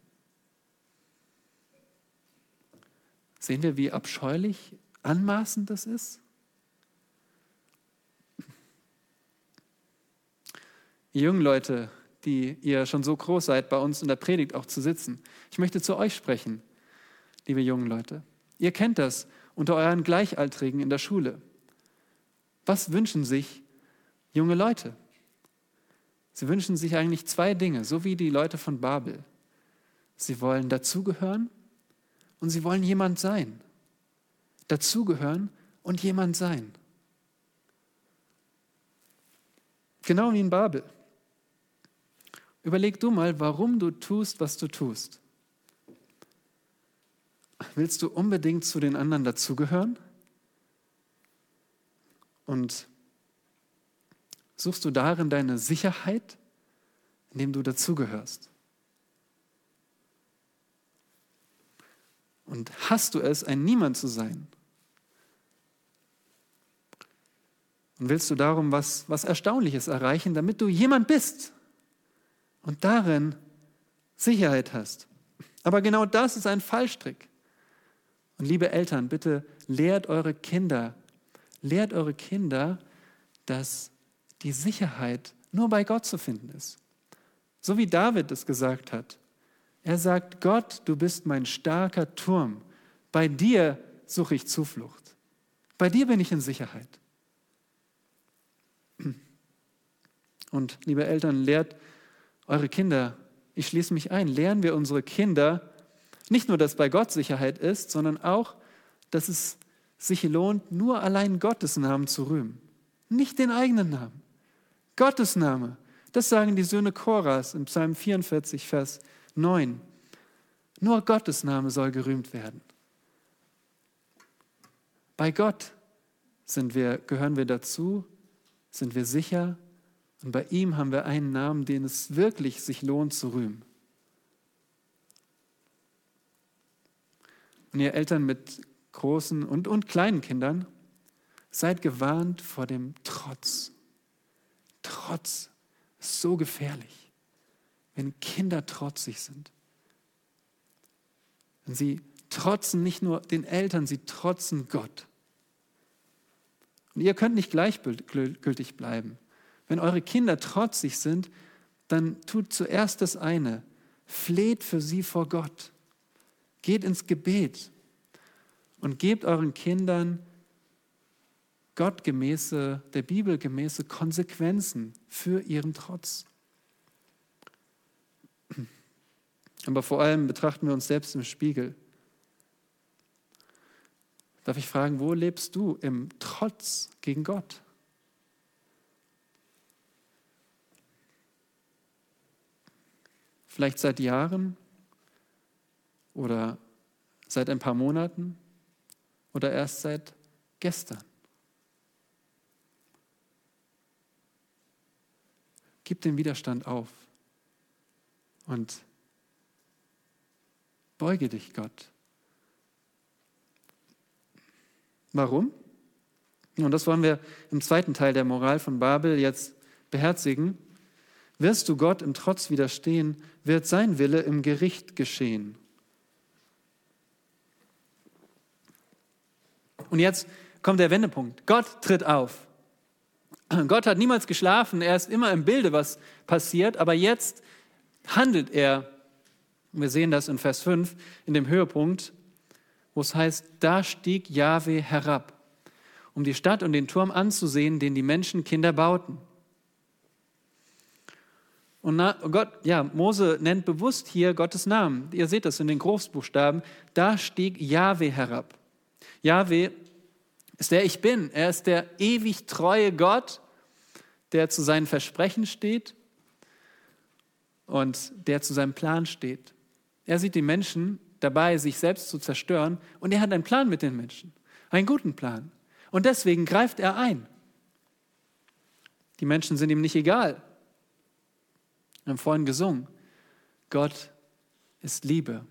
Sehen wir, wie abscheulich, anmaßend das ist? Ihr jungen Leute, die ihr schon so groß seid, bei uns in der Predigt auch zu sitzen. Ich möchte zu euch sprechen, liebe jungen Leute. Ihr kennt das unter euren Gleichaltrigen in der Schule. Was wünschen sich junge Leute? Sie wünschen sich eigentlich zwei Dinge, so wie die Leute von Babel. Sie wollen dazugehören und sie wollen jemand sein. Dazugehören und jemand sein. Genau wie in Babel. Überleg du mal, warum du tust, was du tust. Willst du unbedingt zu den anderen dazugehören? Und suchst du darin deine Sicherheit, indem du dazugehörst? Und hast du es, ein Niemand zu sein? Und willst du darum was, was Erstaunliches erreichen, damit du jemand bist und darin Sicherheit hast? Aber genau das ist ein Fallstrick. Und liebe Eltern, bitte lehrt eure Kinder lehrt eure Kinder, dass die Sicherheit nur bei Gott zu finden ist. So wie David es gesagt hat. Er sagt, Gott, du bist mein starker Turm. Bei dir suche ich Zuflucht. Bei dir bin ich in Sicherheit. Und liebe Eltern, lehrt eure Kinder, ich schließe mich ein, lernen wir unsere Kinder nicht nur, dass bei Gott Sicherheit ist, sondern auch, dass es sich lohnt, nur allein Gottes Namen zu rühmen, nicht den eigenen Namen. Gottes Name, das sagen die Söhne Koras im Psalm 44, Vers 9. Nur Gottes Name soll gerühmt werden. Bei Gott sind wir, gehören wir dazu, sind wir sicher und bei ihm haben wir einen Namen, den es wirklich sich lohnt zu rühmen. Und ihr Eltern mit großen und, und kleinen Kindern, seid gewarnt vor dem Trotz. Trotz ist so gefährlich, wenn Kinder trotzig sind. Wenn sie trotzen nicht nur den Eltern, sie trotzen Gott. Und ihr könnt nicht gleichgültig bleiben. Wenn eure Kinder trotzig sind, dann tut zuerst das eine, fleht für sie vor Gott. Geht ins Gebet und gebt euren Kindern gottgemäße, der Bibel gemäße Konsequenzen für ihren Trotz. Aber vor allem betrachten wir uns selbst im Spiegel. Darf ich fragen, wo lebst du im Trotz gegen Gott? Vielleicht seit Jahren oder seit ein paar Monaten oder erst seit gestern. Gib den Widerstand auf und beuge dich Gott. Warum? Und das wollen wir im zweiten Teil der Moral von Babel jetzt beherzigen. Wirst du Gott im Trotz widerstehen, wird sein Wille im Gericht geschehen. Und jetzt kommt der Wendepunkt. Gott tritt auf. Gott hat niemals geschlafen, er ist immer im Bilde, was passiert, aber jetzt handelt er. Wir sehen das in Vers 5, in dem Höhepunkt, wo es heißt, da stieg Jahwe herab, um die Stadt und den Turm anzusehen, den die Menschenkinder bauten. Und Gott, ja, Mose nennt bewusst hier Gottes Namen. Ihr seht das in den Großbuchstaben. Da stieg Jahwe herab. Jahwe ist der Ich Bin. Er ist der ewig treue Gott, der zu seinen Versprechen steht und der zu seinem Plan steht. Er sieht die Menschen dabei, sich selbst zu zerstören und er hat einen Plan mit den Menschen, einen guten Plan. Und deswegen greift er ein. Die Menschen sind ihm nicht egal. Wir haben vorhin gesungen, Gott ist Liebe.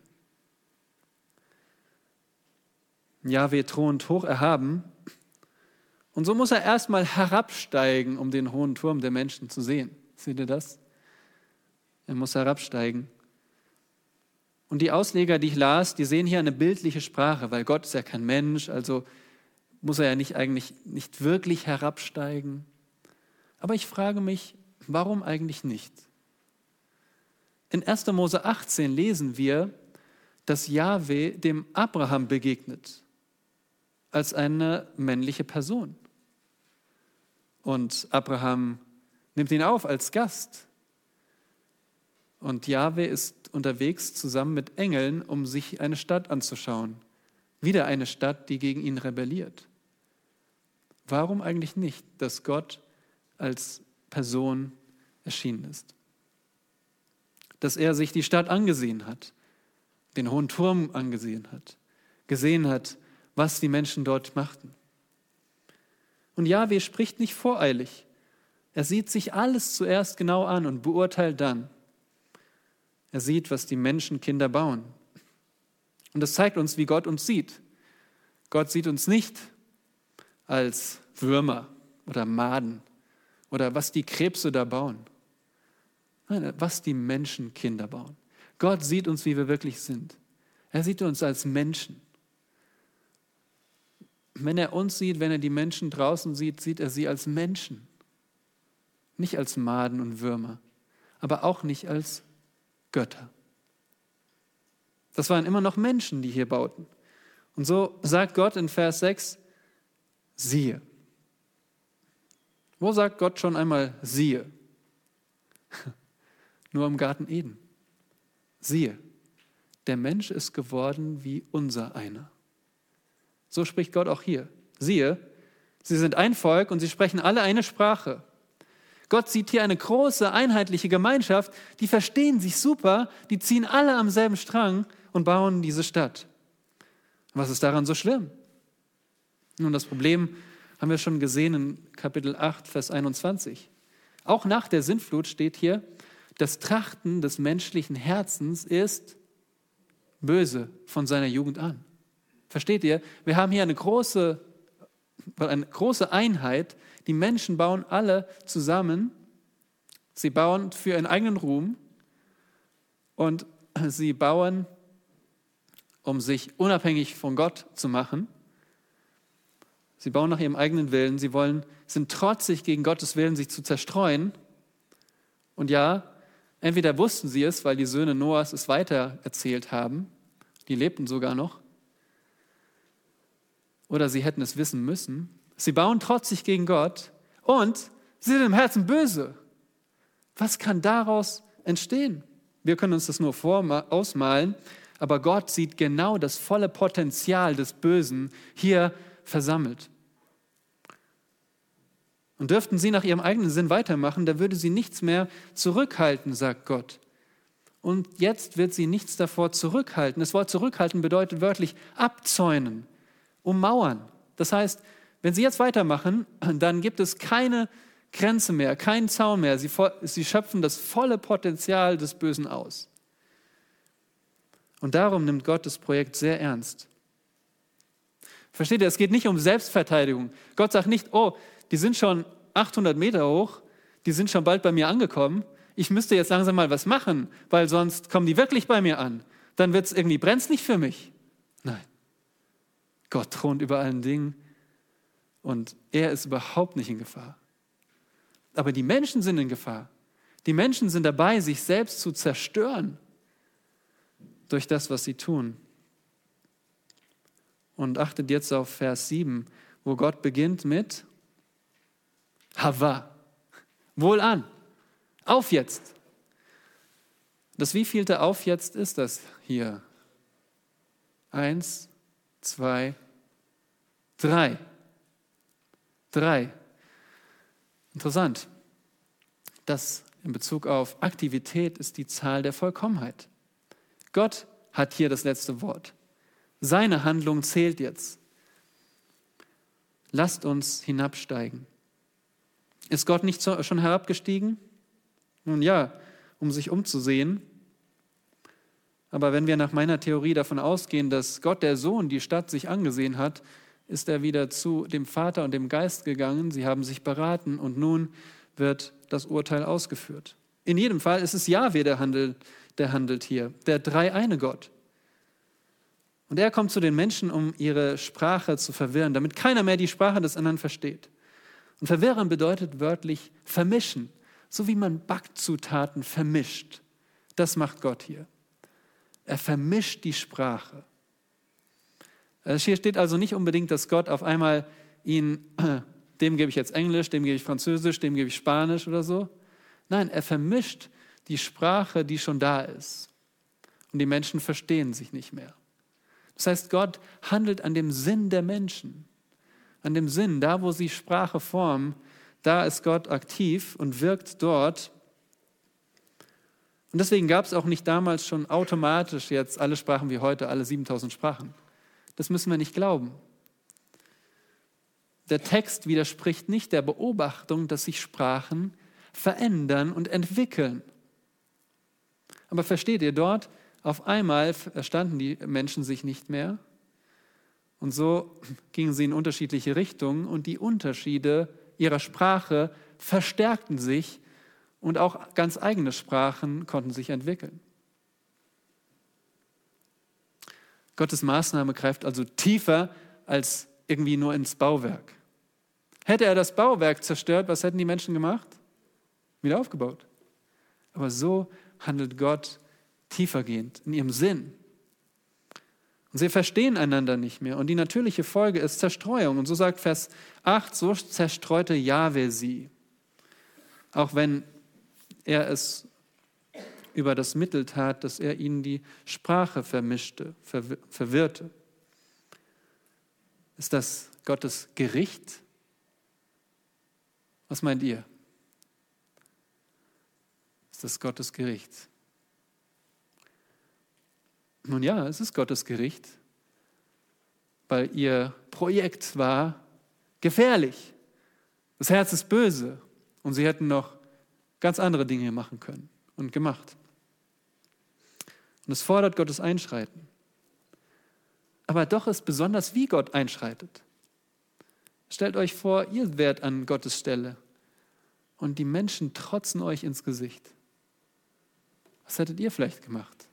Jahwe thront hoch erhaben. Und so muss er erstmal herabsteigen, um den hohen Turm der Menschen zu sehen. Seht ihr das? Er muss herabsteigen. Und die Ausleger, die ich las, die sehen hier eine bildliche Sprache, weil Gott ist ja kein Mensch, also muss er ja nicht eigentlich nicht wirklich herabsteigen. Aber ich frage mich, warum eigentlich nicht? In 1. Mose 18 lesen wir, dass Jahwe dem Abraham begegnet als eine männliche Person. Und Abraham nimmt ihn auf als Gast. Und Jahwe ist unterwegs zusammen mit Engeln, um sich eine Stadt anzuschauen. Wieder eine Stadt, die gegen ihn rebelliert. Warum eigentlich nicht, dass Gott als Person erschienen ist? Dass er sich die Stadt angesehen hat, den hohen Turm angesehen hat, gesehen hat, was die Menschen dort machten. Und Yahweh spricht nicht voreilig. Er sieht sich alles zuerst genau an und beurteilt dann. Er sieht, was die Menschenkinder bauen. Und das zeigt uns, wie Gott uns sieht. Gott sieht uns nicht als Würmer oder Maden oder was die Krebse da bauen. Nein, was die Menschenkinder bauen. Gott sieht uns, wie wir wirklich sind. Er sieht uns als Menschen. Wenn er uns sieht, wenn er die Menschen draußen sieht, sieht er sie als Menschen. Nicht als Maden und Würmer, aber auch nicht als Götter. Das waren immer noch Menschen, die hier bauten. Und so sagt Gott in Vers 6, siehe. Wo sagt Gott schon einmal siehe? Nur im Garten Eden. Siehe, der Mensch ist geworden wie unser einer. So spricht Gott auch hier. Siehe, sie sind ein Volk und sie sprechen alle eine Sprache. Gott sieht hier eine große, einheitliche Gemeinschaft, die verstehen sich super, die ziehen alle am selben Strang und bauen diese Stadt. Was ist daran so schlimm? Nun, das Problem haben wir schon gesehen in Kapitel 8, Vers 21. Auch nach der Sintflut steht hier, das Trachten des menschlichen Herzens ist böse von seiner Jugend an. Versteht ihr? Wir haben hier eine große, eine große Einheit. Die Menschen bauen alle zusammen. Sie bauen für ihren eigenen Ruhm und sie bauen, um sich unabhängig von Gott zu machen. Sie bauen nach ihrem eigenen Willen. Sie wollen, sind trotzig gegen Gottes Willen, sich zu zerstreuen. Und ja, entweder wussten sie es, weil die Söhne Noahs es weiter erzählt haben. Die lebten sogar noch oder sie hätten es wissen müssen. Sie bauen trotzig gegen Gott und sie sind im Herzen böse. Was kann daraus entstehen? Wir können uns das nur ausmalen, aber Gott sieht genau das volle Potenzial des Bösen hier versammelt. Und dürften sie nach ihrem eigenen Sinn weitermachen, da würde sie nichts mehr zurückhalten, sagt Gott. Und jetzt wird sie nichts davor zurückhalten. Das Wort zurückhalten bedeutet wörtlich abzäunen, ummauern. Das heißt, wenn sie jetzt weitermachen, dann gibt es keine Grenze mehr, keinen Zaun mehr. Sie, sie schöpfen das volle Potenzial des Bösen aus. Und darum nimmt Gott das Projekt sehr ernst. Versteht ihr, es geht nicht um Selbstverteidigung. Gott sagt nicht, oh, die sind schon 800 Meter hoch, die sind schon bald bei mir angekommen. Ich müsste jetzt langsam mal was machen, weil sonst kommen die wirklich bei mir an. Dann wird es irgendwie brenzlig für mich. Nein. Gott thront über allen Dingen und er ist überhaupt nicht in Gefahr. Aber die Menschen sind in Gefahr. Die Menschen sind dabei, sich selbst zu zerstören durch das, was sie tun. Und achtet jetzt auf Vers 7, wo Gott beginnt mit Hava. Wohl an. Auf jetzt. Das wievielte Auf jetzt ist das hier? Eins, zwei, drei. Drei. Interessant. Das in Bezug auf Aktivität ist die Zahl der Vollkommenheit. Gott hat hier das letzte Wort. Seine Handlung zählt jetzt. Lasst uns hinabsteigen. Ist Gott nicht schon herabgestiegen? Nun ja, um sich umzusehen. Aber wenn wir nach meiner Theorie davon ausgehen, dass Gott der Sohn die Stadt sich angesehen hat, ist er wieder zu dem Vater und dem Geist gegangen. Sie haben sich beraten und nun wird das Urteil ausgeführt. In jedem Fall ist es Jahwe, der handelt, der handelt hier, der dreieine Gott. Und er kommt zu den Menschen, um ihre Sprache zu verwirren, damit keiner mehr die Sprache des anderen versteht. Und verwirren bedeutet wörtlich vermischen, so wie man Backzutaten vermischt. Das macht Gott hier. Er vermischt die Sprache. Hier steht also nicht unbedingt, dass Gott auf einmal ihn, dem gebe ich jetzt Englisch, dem gebe ich Französisch, dem gebe ich Spanisch oder so. Nein, er vermischt die Sprache, die schon da ist. Und die Menschen verstehen sich nicht mehr. Das heißt, Gott handelt an dem Sinn der Menschen an dem Sinn, da wo sie Sprache formen, da ist Gott aktiv und wirkt dort. Und deswegen gab es auch nicht damals schon automatisch jetzt alle Sprachen wie heute, alle 7000 Sprachen. Das müssen wir nicht glauben. Der Text widerspricht nicht der Beobachtung, dass sich Sprachen verändern und entwickeln. Aber versteht ihr, dort auf einmal verstanden die Menschen sich nicht mehr und so gingen sie in unterschiedliche Richtungen und die Unterschiede ihrer Sprache verstärkten sich und auch ganz eigene Sprachen konnten sich entwickeln. Gottes Maßnahme greift also tiefer als irgendwie nur ins Bauwerk. Hätte er das Bauwerk zerstört, was hätten die Menschen gemacht? Wieder aufgebaut. Aber so handelt Gott tiefergehend in ihrem Sinn. Und sie verstehen einander nicht mehr. Und die natürliche Folge ist Zerstreuung. Und so sagt Vers 8, so zerstreute Jahwe sie. Auch wenn er es über das Mittel tat, dass er ihnen die Sprache vermischte, verwirrte. Ist das Gottes Gericht? Was meint ihr? Ist das Gottes Gericht? Nun ja, es ist Gottes Gericht, weil ihr Projekt war gefährlich. Das Herz ist böse und sie hätten noch ganz andere Dinge machen können und gemacht. Und es fordert Gottes Einschreiten. Aber doch ist besonders, wie Gott einschreitet. Stellt euch vor, ihr wärt an Gottes Stelle und die Menschen trotzen euch ins Gesicht. Was hättet ihr vielleicht gemacht?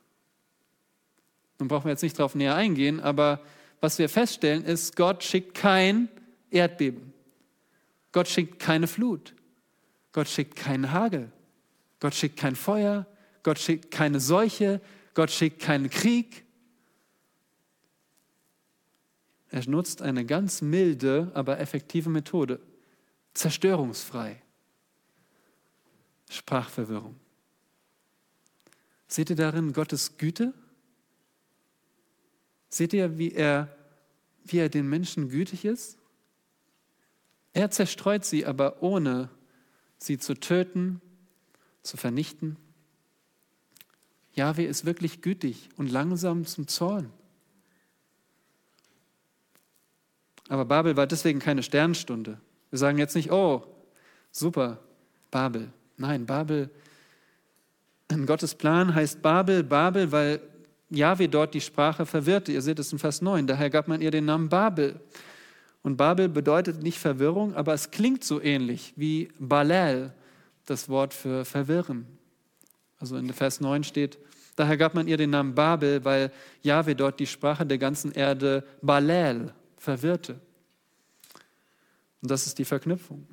Nun brauchen wir jetzt nicht darauf näher eingehen, aber was wir feststellen ist, Gott schickt kein Erdbeben. Gott schickt keine Flut. Gott schickt keinen Hagel. Gott schickt kein Feuer. Gott schickt keine Seuche. Gott schickt keinen Krieg. Er nutzt eine ganz milde, aber effektive Methode. Zerstörungsfrei. Sprachverwirrung. Seht ihr darin Gottes Güte? Seht ihr, wie er, wie er den Menschen gütig ist? Er zerstreut sie, aber ohne sie zu töten, zu vernichten. Jahwe ist wirklich gütig und langsam zum Zorn. Aber Babel war deswegen keine Sternstunde. Wir sagen jetzt nicht, oh, super, Babel. Nein, Babel, in Gottes Plan heißt Babel Babel, weil Jahwe dort die Sprache verwirrte. Ihr seht es in Vers 9. Daher gab man ihr den Namen Babel. Und Babel bedeutet nicht Verwirrung, aber es klingt so ähnlich wie Balel, das Wort für verwirren. Also in Vers 9 steht, daher gab man ihr den Namen Babel, weil Jahwe dort die Sprache der ganzen Erde Balel verwirrte. Und das ist die Verknüpfung.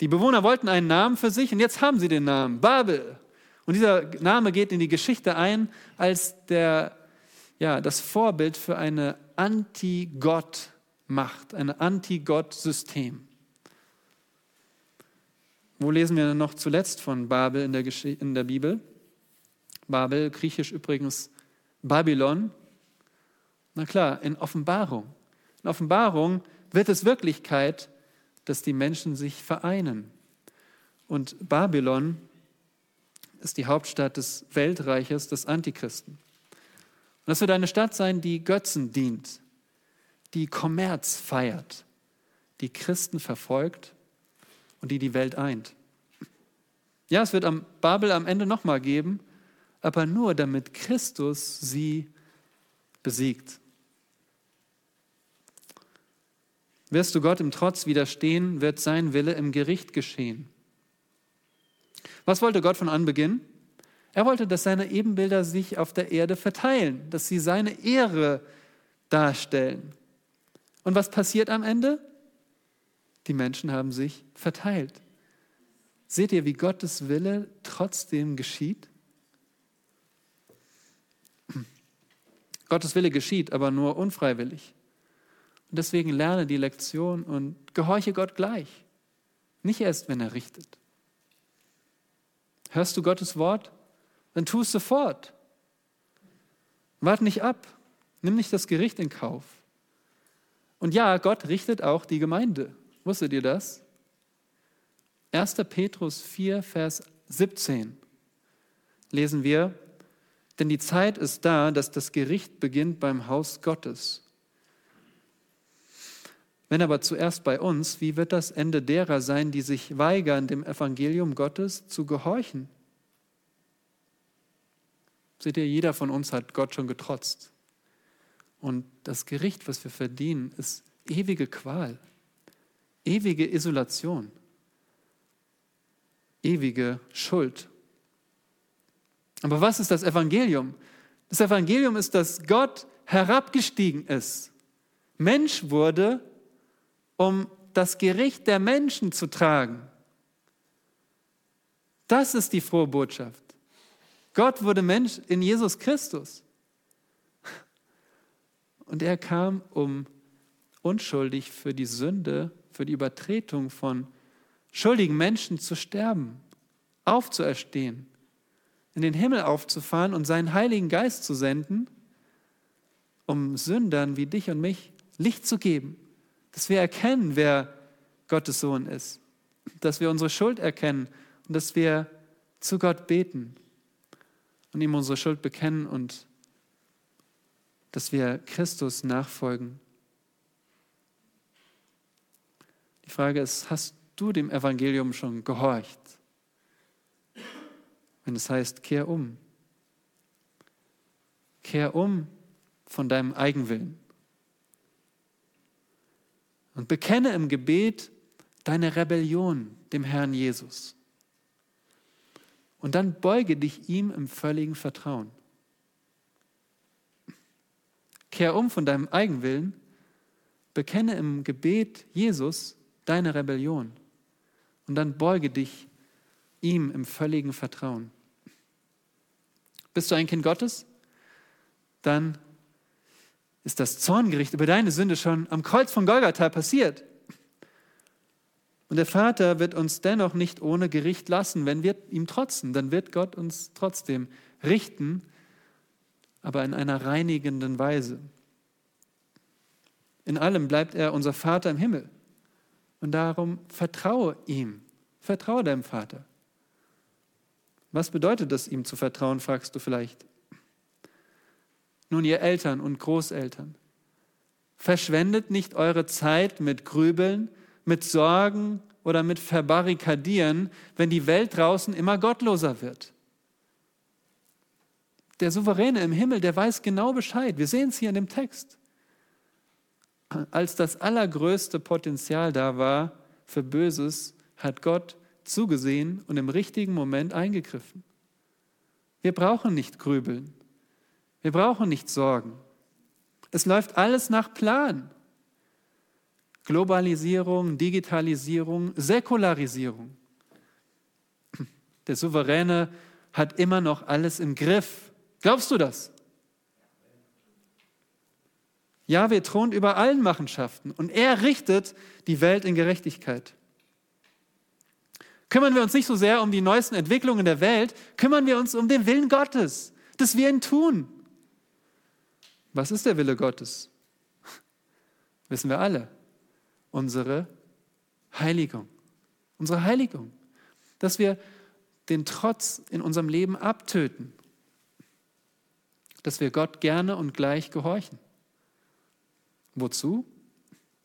Die Bewohner wollten einen Namen für sich und jetzt haben sie den Namen Babel. Und dieser Name geht in die Geschichte ein als der, ja, das Vorbild für eine Anti-Gott-Macht, ein Anti-Gott-System. Wo lesen wir noch zuletzt von Babel in der, in der Bibel? Babel, griechisch übrigens Babylon. Na klar, in Offenbarung. In Offenbarung wird es Wirklichkeit, dass die Menschen sich vereinen. Und Babylon ist die Hauptstadt des Weltreiches des Antichristen. Und das wird eine Stadt sein, die Götzen dient, die Kommerz feiert, die Christen verfolgt und die die Welt eint. Ja, es wird am Babel am Ende nochmal geben, aber nur damit Christus sie besiegt. Wirst du Gott im Trotz widerstehen, wird sein Wille im Gericht geschehen. Was wollte Gott von Anbeginn? Er wollte, dass seine Ebenbilder sich auf der Erde verteilen, dass sie seine Ehre darstellen. Und was passiert am Ende? Die Menschen haben sich verteilt. Seht ihr, wie Gottes Wille trotzdem geschieht? Gottes Wille geschieht, aber nur unfreiwillig. Und deswegen lerne die Lektion und gehorche Gott gleich. Nicht erst, wenn er richtet. Hörst du Gottes Wort? Dann tu es sofort. Wart nicht ab. Nimm nicht das Gericht in Kauf. Und ja, Gott richtet auch die Gemeinde. Wusstet ihr das? 1. Petrus 4, Vers 17 lesen wir, denn die Zeit ist da, dass das Gericht beginnt beim Haus Gottes. Wenn aber zuerst bei uns, wie wird das Ende derer sein, die sich weigern, dem Evangelium Gottes zu gehorchen? Seht ihr, jeder von uns hat Gott schon getrotzt. Und das Gericht, was wir verdienen, ist ewige Qual, ewige Isolation, ewige Schuld. Aber was ist das Evangelium? Das Evangelium ist, dass Gott herabgestiegen ist, Mensch wurde um das Gericht der Menschen zu tragen. Das ist die frohe Botschaft. Gott wurde Mensch in Jesus Christus. Und er kam, um unschuldig für die Sünde, für die Übertretung von schuldigen Menschen zu sterben, aufzuerstehen, in den Himmel aufzufahren und seinen Heiligen Geist zu senden, um Sündern wie dich und mich Licht zu geben dass wir erkennen, wer Gottes Sohn ist, dass wir unsere Schuld erkennen und dass wir zu Gott beten und ihm unsere Schuld bekennen und dass wir Christus nachfolgen. Die Frage ist, hast du dem Evangelium schon gehorcht? Wenn es heißt, kehr um. Kehr um von deinem Eigenwillen und bekenne im Gebet deine Rebellion dem Herrn Jesus. Und dann beuge dich ihm im völligen Vertrauen. Kehr um von deinem Eigenwillen, bekenne im Gebet Jesus deine Rebellion und dann beuge dich ihm im völligen Vertrauen. Bist du ein Kind Gottes? Dann ist das Zorngericht über deine Sünde schon am Kreuz von Golgatha passiert. Und der Vater wird uns dennoch nicht ohne Gericht lassen, wenn wir ihm trotzen. Dann wird Gott uns trotzdem richten, aber in einer reinigenden Weise. In allem bleibt er unser Vater im Himmel. Und darum vertraue ihm. Vertraue deinem Vater. Was bedeutet das, ihm zu vertrauen, fragst du vielleicht. Nun, ihr Eltern und Großeltern, verschwendet nicht eure Zeit mit Grübeln, mit Sorgen oder mit Verbarrikadieren, wenn die Welt draußen immer gottloser wird. Der Souveräne im Himmel, der weiß genau Bescheid. Wir sehen es hier in dem Text. Als das allergrößte Potenzial da war für Böses, hat Gott zugesehen und im richtigen Moment eingegriffen. Wir brauchen nicht grübeln. Wir brauchen nicht sorgen. Es läuft alles nach Plan. Globalisierung, Digitalisierung, Säkularisierung. Der Souveräne hat immer noch alles im Griff. Glaubst du das? Ja, wir thront über allen Machenschaften und er richtet die Welt in Gerechtigkeit. Kümmern wir uns nicht so sehr um die neuesten Entwicklungen der Welt, kümmern wir uns um den Willen Gottes, dass wir ihn tun. Was ist der Wille Gottes? Wissen wir alle. Unsere Heiligung. Unsere Heiligung. Dass wir den Trotz in unserem Leben abtöten. Dass wir Gott gerne und gleich gehorchen. Wozu?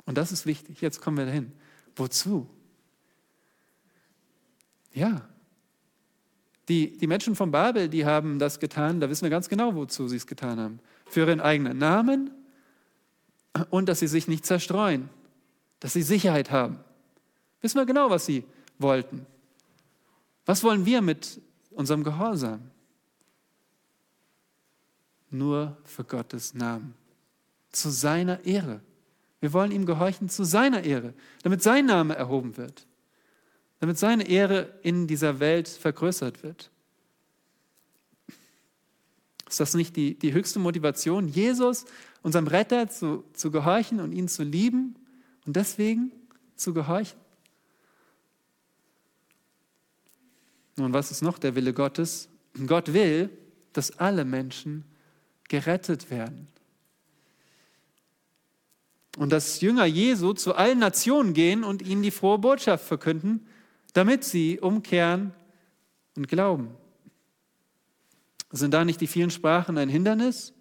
Und das ist wichtig. Jetzt kommen wir dahin. Wozu? Ja. Die, die Menschen von Babel, die haben das getan, da wissen wir ganz genau, wozu sie es getan haben für ihren eigenen Namen und dass sie sich nicht zerstreuen, dass sie Sicherheit haben. Wissen wir genau, was sie wollten. Was wollen wir mit unserem Gehorsam? Nur für Gottes Namen, zu seiner Ehre. Wir wollen ihm gehorchen zu seiner Ehre, damit sein Name erhoben wird, damit seine Ehre in dieser Welt vergrößert wird. Ist das nicht die, die höchste Motivation, Jesus, unserem Retter, zu, zu gehorchen und ihn zu lieben und deswegen zu gehorchen? Nun, was ist noch der Wille Gottes? Gott will, dass alle Menschen gerettet werden. Und dass Jünger Jesu zu allen Nationen gehen und ihnen die frohe Botschaft verkünden, damit sie umkehren und glauben. Sind da nicht die vielen Sprachen ein Hindernis?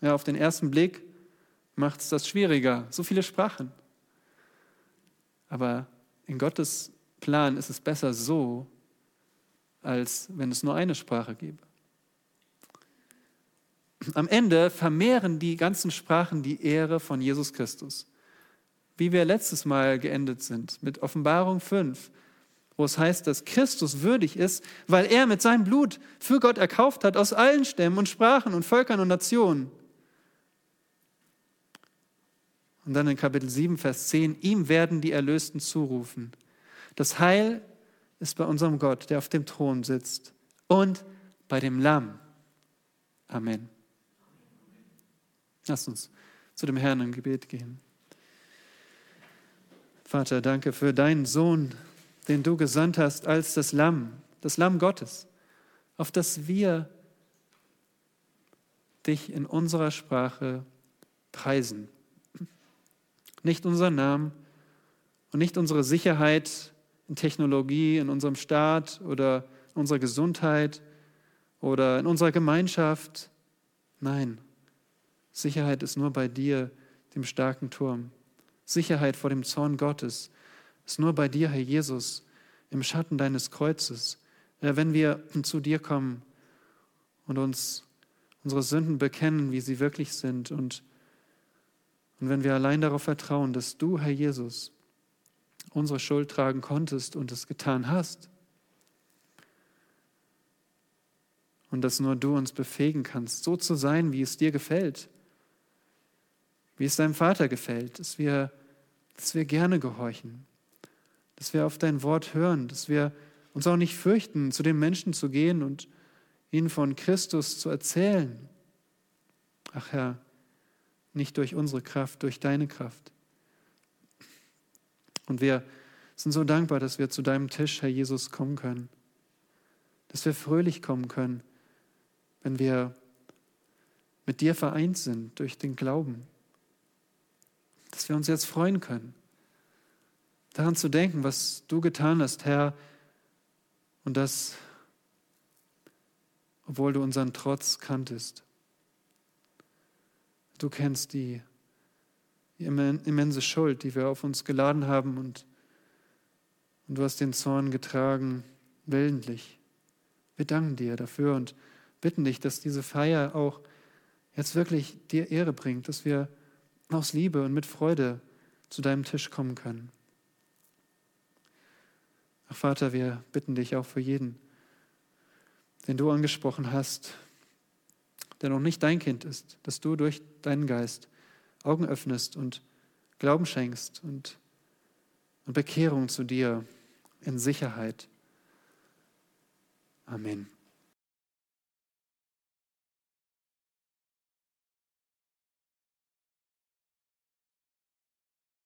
Ja, auf den ersten Blick macht es das schwieriger. So viele Sprachen. Aber in Gottes Plan ist es besser so, als wenn es nur eine Sprache gäbe. Am Ende vermehren die ganzen Sprachen die Ehre von Jesus Christus. Wie wir letztes Mal geendet sind mit Offenbarung 5, wo es heißt, dass Christus würdig ist, weil er mit seinem Blut für Gott erkauft hat aus allen Stämmen und Sprachen und Völkern und Nationen. Und dann in Kapitel 7, Vers 10, ihm werden die Erlösten zurufen. Das Heil ist bei unserem Gott, der auf dem Thron sitzt und bei dem Lamm. Amen. Lass uns zu dem Herrn im Gebet gehen. Vater, danke für deinen Sohn, den du gesandt hast als das Lamm, das Lamm Gottes, auf das wir dich in unserer Sprache preisen. Nicht unseren Namen und nicht unsere Sicherheit in Technologie, in unserem Staat oder in unserer Gesundheit oder in unserer Gemeinschaft. Nein, Sicherheit ist nur bei dir, dem starken Turm. Sicherheit vor dem Zorn Gottes ist nur bei dir, Herr Jesus, im Schatten deines Kreuzes. Ja, wenn wir zu dir kommen und uns unsere Sünden bekennen, wie sie wirklich sind und, und wenn wir allein darauf vertrauen, dass du, Herr Jesus, unsere Schuld tragen konntest und es getan hast und dass nur du uns befähigen kannst, so zu sein, wie es dir gefällt, wie es deinem Vater gefällt, dass wir, dass wir gerne gehorchen, dass wir auf dein Wort hören, dass wir uns auch nicht fürchten, zu den Menschen zu gehen und ihnen von Christus zu erzählen. Ach Herr, nicht durch unsere Kraft, durch deine Kraft. Und wir sind so dankbar, dass wir zu deinem Tisch, Herr Jesus, kommen können. Dass wir fröhlich kommen können, wenn wir mit dir vereint sind durch den Glauben. Dass wir uns jetzt freuen können, daran zu denken, was du getan hast, Herr, und das, obwohl du unseren Trotz kanntest. Du kennst die immense Schuld, die wir auf uns geladen haben und, und du hast den Zorn getragen, willentlich. Wir danken dir dafür und bitten dich, dass diese Feier auch jetzt wirklich dir Ehre bringt, dass wir aus Liebe und mit Freude zu deinem Tisch kommen können. Ach Vater, wir bitten dich auch für jeden, den du angesprochen hast, der noch nicht dein Kind ist, dass du durch deinen Geist Augen öffnest und Glauben schenkst und, und Bekehrung zu dir in Sicherheit. Amen.